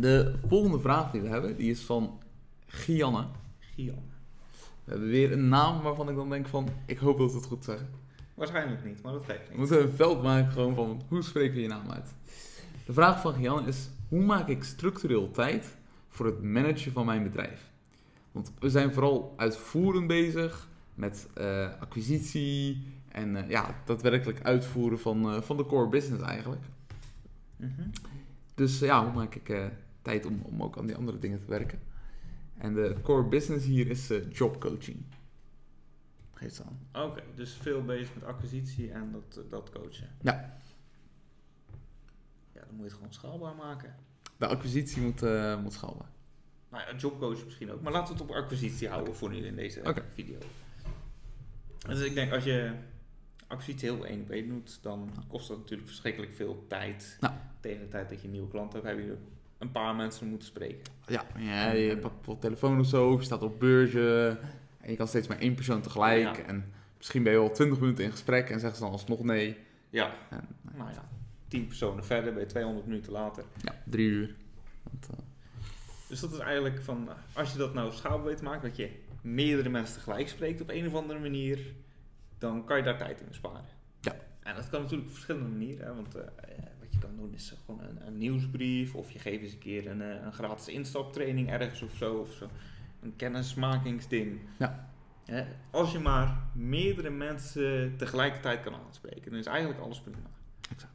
De volgende vraag die we hebben, die is van Gianne. Gian. We hebben weer een naam waarvan ik dan denk van, ik hoop dat we het goed zeggen. Waarschijnlijk niet, maar dat geeft We niet. moeten een veld maken gewoon van, hoe spreken we je naam uit? De vraag van Gianne is, hoe maak ik structureel tijd voor het managen van mijn bedrijf? Want we zijn vooral uitvoerend bezig met eh, acquisitie en eh, ja, daadwerkelijk uitvoeren van, eh, van de core business eigenlijk. Mhm. Dus ja, hoe maak ik tijd om, om ook aan die andere dingen te werken? En de core business hier is eh, jobcoaching. Geeft ze aan. Oké, dus veel bezig met acquisitie en dat, dat coachen. Ja. Ja, dan moet je het gewoon schaalbaar maken. De acquisitie moet, eh moet schaalbaar. Nou ja, jobcoach misschien ook. Maar laten we het op acquisitie houden voor nu in deze video. Dus ik denk, als je acquisitie heel één op één doet, dan kost dat natuurlijk verschrikkelijk veel tijd. Tegen de tijd dat je een nieuwe klant hebt, heb je een paar mensen moeten spreken. Ja, ja je pakt bijvoorbeeld telefoon of zo, je staat op beurzen en je kan steeds maar één persoon tegelijk. Ja. En misschien ben je al 20 minuten in gesprek en zeggen ze dan alsnog nee. Ja, En, nou ja, tien personen verder, ben je 200 minuten later. ja, drie uur. Want, eh, Dus dat is eigenlijk van, als je dat nou schaalbaar weet te maken, dat je meerdere mensen tegelijk spreekt op een of andere manier, dan kan je daar tijd in besparen. Ja. En dat kan natuurlijk op verschillende manieren, hè, want eh, kan doen is gewoon een, een nieuwsbrief, of je geeft eens een keer een, eh, een gratis instaptraining ergens of zo, of zo. Een kennismakingsding. Ja. Als je maar meerdere mensen tegelijkertijd kan aanspreken, dan is eigenlijk alles prima. Exact.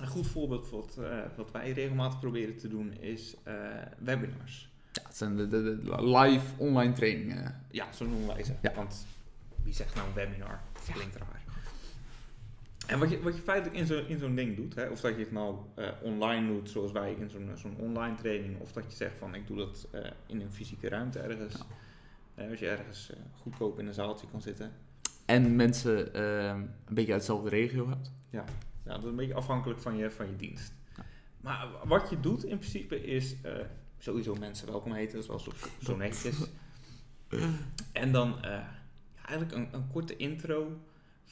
Een goed voorbeeld wat, eh, wat wij regelmatig proberen te doen is eh, webinars. ja, het zijn de, de, de live online trainingen. Ja, zo noemen wij ze. Ja. Want wie zegt nou een webinar? Dat klinkt raar. En wat je, wat je feitelijk in zo'n in zo'n ding doet, hè, of dat je het nou eh, online doet zoals wij in zo'n zo'n online training, of dat je zegt van ik doe dat eh, in een fysieke ruimte ergens. Ja. Eh, als je ergens eh, goedkoop in een zaaltje kan zitten. En mensen eh, een beetje uit dezelfde regio hebt. Ja, dat is een beetje afhankelijk van je, van je dienst. Ja. Maar wat je doet in principe is eh, sowieso mensen welkom heten, wel zo, zo netjes. En dan eh, ja, eigenlijk een, een korte intro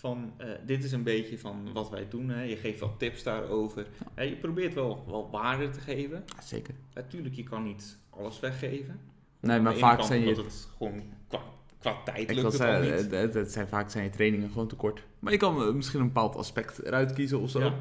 van eh, dit is een beetje van wat wij doen. Hè. Je geeft wel tips daarover. Je probeert wel, wel waarde te geven. Ja, zeker. Natuurlijk, je kan niet alles weggeven. Nee, maar vaak zijn je... het gewoon qua, qua tijd lukt het al niet. het, het- het zijn vaak zijn je trainingen gewoon te kort. Maar je kan eh, misschien een bepaald aspect eruit kiezen of zo. Ja.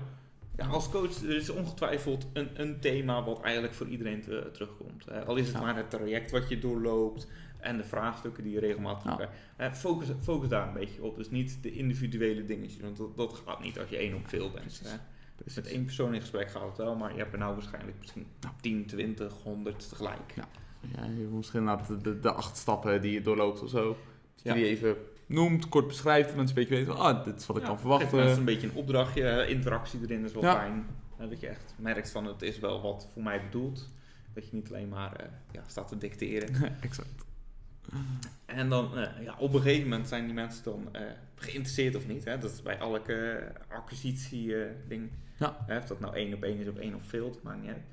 Ja, als coach er is ongetwijfeld een, een thema wat eigenlijk voor iedereen te- terugkomt. Al is het maar het traject wat je doorloopt en de vraagstukken die je regelmatig Ja. krijgt. Hè, focus, focus daar een beetje op. Dus niet de individuele dingetjes, want dat, dat gaat niet als je één op veel bent. Hè. Precies. Met één persoon in gesprek gaat het wel, maar je hebt er nou waarschijnlijk misschien Ja. 10, 20, 100 tegelijk. Ja. Ja, je moet misschien de, de, de acht stappen die je doorloopt of zo. Ja. die even noemt, kort beschrijft. Dat mensen een beetje weten, van, ah, dit is wat ik kan verwachten. een beetje een opdrachtje, eh, interactie erin is wel fijn. Dat je echt merkt van het is wel wat voor mij bedoeld. Dat je niet alleen maar eh, ja, staat te dicteren. exact. En dan, eh, ja, op een gegeven moment zijn die mensen dan eh, geïnteresseerd of niet. Hè? Dat is bij elke acquisitie-ding. Ja. Of dat nou één op één is of één op veel, dat maakt niet uit.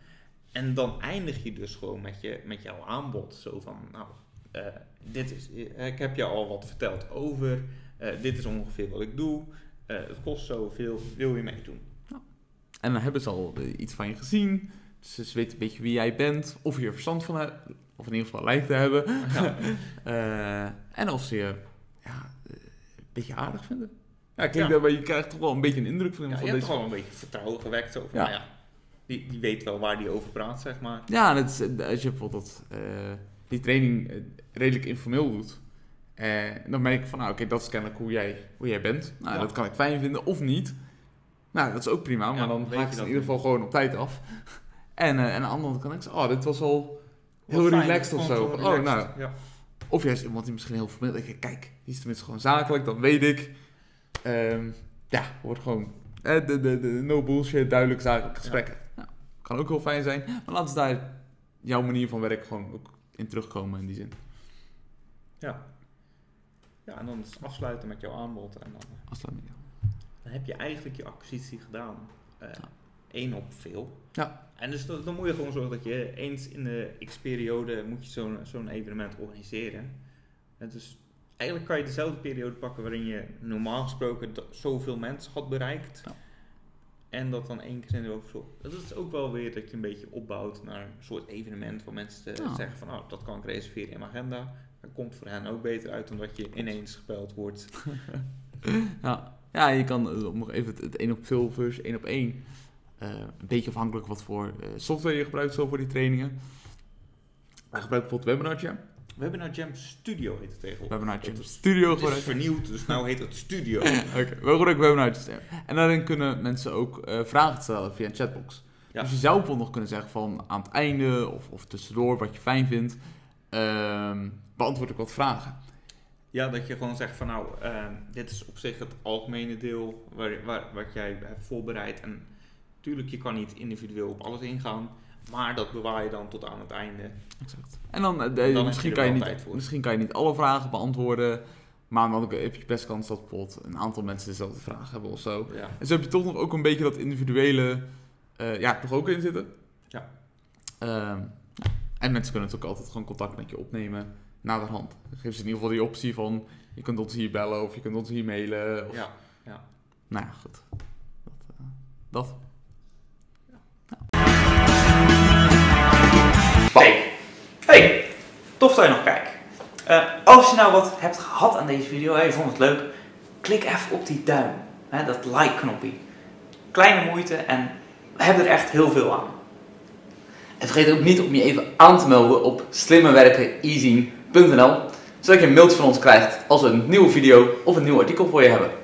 En dan eindig je dus gewoon met, je, met jouw aanbod. Zo van, nou, eh, dit is, eh, ik heb je al wat verteld over. eh, dit is ongeveer wat ik doe. eh, het kost zoveel, wil je meedoen? En dan hebben ze al eh, iets van je gezien. Dus ze weten een beetje wie jij bent. Of je er verstand van hebt. Of in ieder geval lijkt te hebben. Ja. Eh, en of ze je ja, eh, een beetje aardig vinden. Ja, klinkt Ja. maar je krijgt toch wel een beetje een indruk van, Ja, van je hebt deze... gewoon een beetje vertrouwen gewekt. Zo van, Ja. nou ja, die, die weet wel waar die over praat, zeg maar. Ja, eh, als je bijvoorbeeld eh, die training redelijk informeel doet. eh, dan merk ik van, nou oké, dat is kennelijk hoe jij, hoe jij bent. Nou, Ja. dat kan ik fijn vinden of niet. Nou, dat is ook prima, maar Ja, dan haak je ze in ieder geval gewoon op tijd af. En, eh, en aan de andere kant kan ik zeggen, oh, dit was al heel Wat fijn, relaxed of zo. oh, nou, Ja. of juist iemand die misschien heel formeel kijk, die is tenminste gewoon zakelijk, dan weet ik. Ehm, ja, wordt gewoon eh, de, de, de no bullshit, duidelijk zakelijk gesprekken. Nou, kan ook heel fijn zijn, maar laten ze daar jouw manier van werken gewoon ook in terugkomen in die zin. Ja. Ja, en dan afsluiten met jouw aanbod. En dan, eh, Afsluiting. Dan heb je eigenlijk je acquisitie gedaan. Eh Ja. één op veel. Ja. En dus dan, dan moet je gewoon zorgen dat je eens in de x-periode moet je zo'n zo'n evenement organiseren. En dus eigenlijk kan je dezelfde periode pakken waarin je normaal gesproken zoveel mensen had bereikt. Ja. En dat dan één keer in de verzorgen. Dat is ook wel weer dat je een beetje opbouwt naar een soort evenement waar mensen eh, Ja. zeggen van, oh, dat kan ik reserveren in mijn agenda. Dat komt voor hen ook beter uit dan dat je ineens gebeld wordt. Ja, ja je kan eh, nog even het, het één op veel versus één op één. eh, een beetje afhankelijk wat voor eh, software je gebruikt zo voor die trainingen. Wij gebruiken bijvoorbeeld Webinar Jam. Webinar Jam Studio heet het tegenwoordig. Webinar Jam Studio Het is vernieuwd, dus nou heet het Studio. Oké, we gebruiken Webinar Jam. En daarin kunnen mensen ook vragen stellen via een chatbox. Ja. Dus je zou bijvoorbeeld nog kunnen zeggen van aan het einde of, of tussendoor wat je fijn vindt, ehm, beantwoord ik wat vragen. Ja, dat je gewoon zegt van nou, ehm, dit is op zich het algemene deel waar, waar, wat jij hebt voorbereid. En natuurlijk, je kan niet individueel op alles ingaan, maar dat bewaar je dan tot aan het einde. Exact. En dan, eh, de- Dan heb misschien, je kan je niet, misschien kan je niet alle vragen beantwoorden, maar dan heb je best kans dat bijvoorbeeld een aantal mensen dezelfde vraag hebben of zo. Ja, En zo heb je toch nog ook een beetje dat individuele, eh, ja, toch ook in zitten. Ja. Ehm, ja. En mensen kunnen natuurlijk altijd gewoon contact met je opnemen na de hand. Dan geven ze in ieder geval die optie van, je kunt ons hier bellen of je kunt ons hier mailen. Of, ja. Nou ja, goed. Dat. eh, dat. Hey, hey, tof dat je nog kijkt. Eh, als je nou wat hebt gehad aan deze video en je vond het leuk, klik even op die duim, hè, dat like-knopje. Kleine moeite en we hebben er echt heel veel aan. En vergeet ook niet om je even aan te melden op slimmerwerkeneasy.nl, zodat je een mailtje van ons krijgt als we een nieuwe video of een nieuw artikel voor je hebben.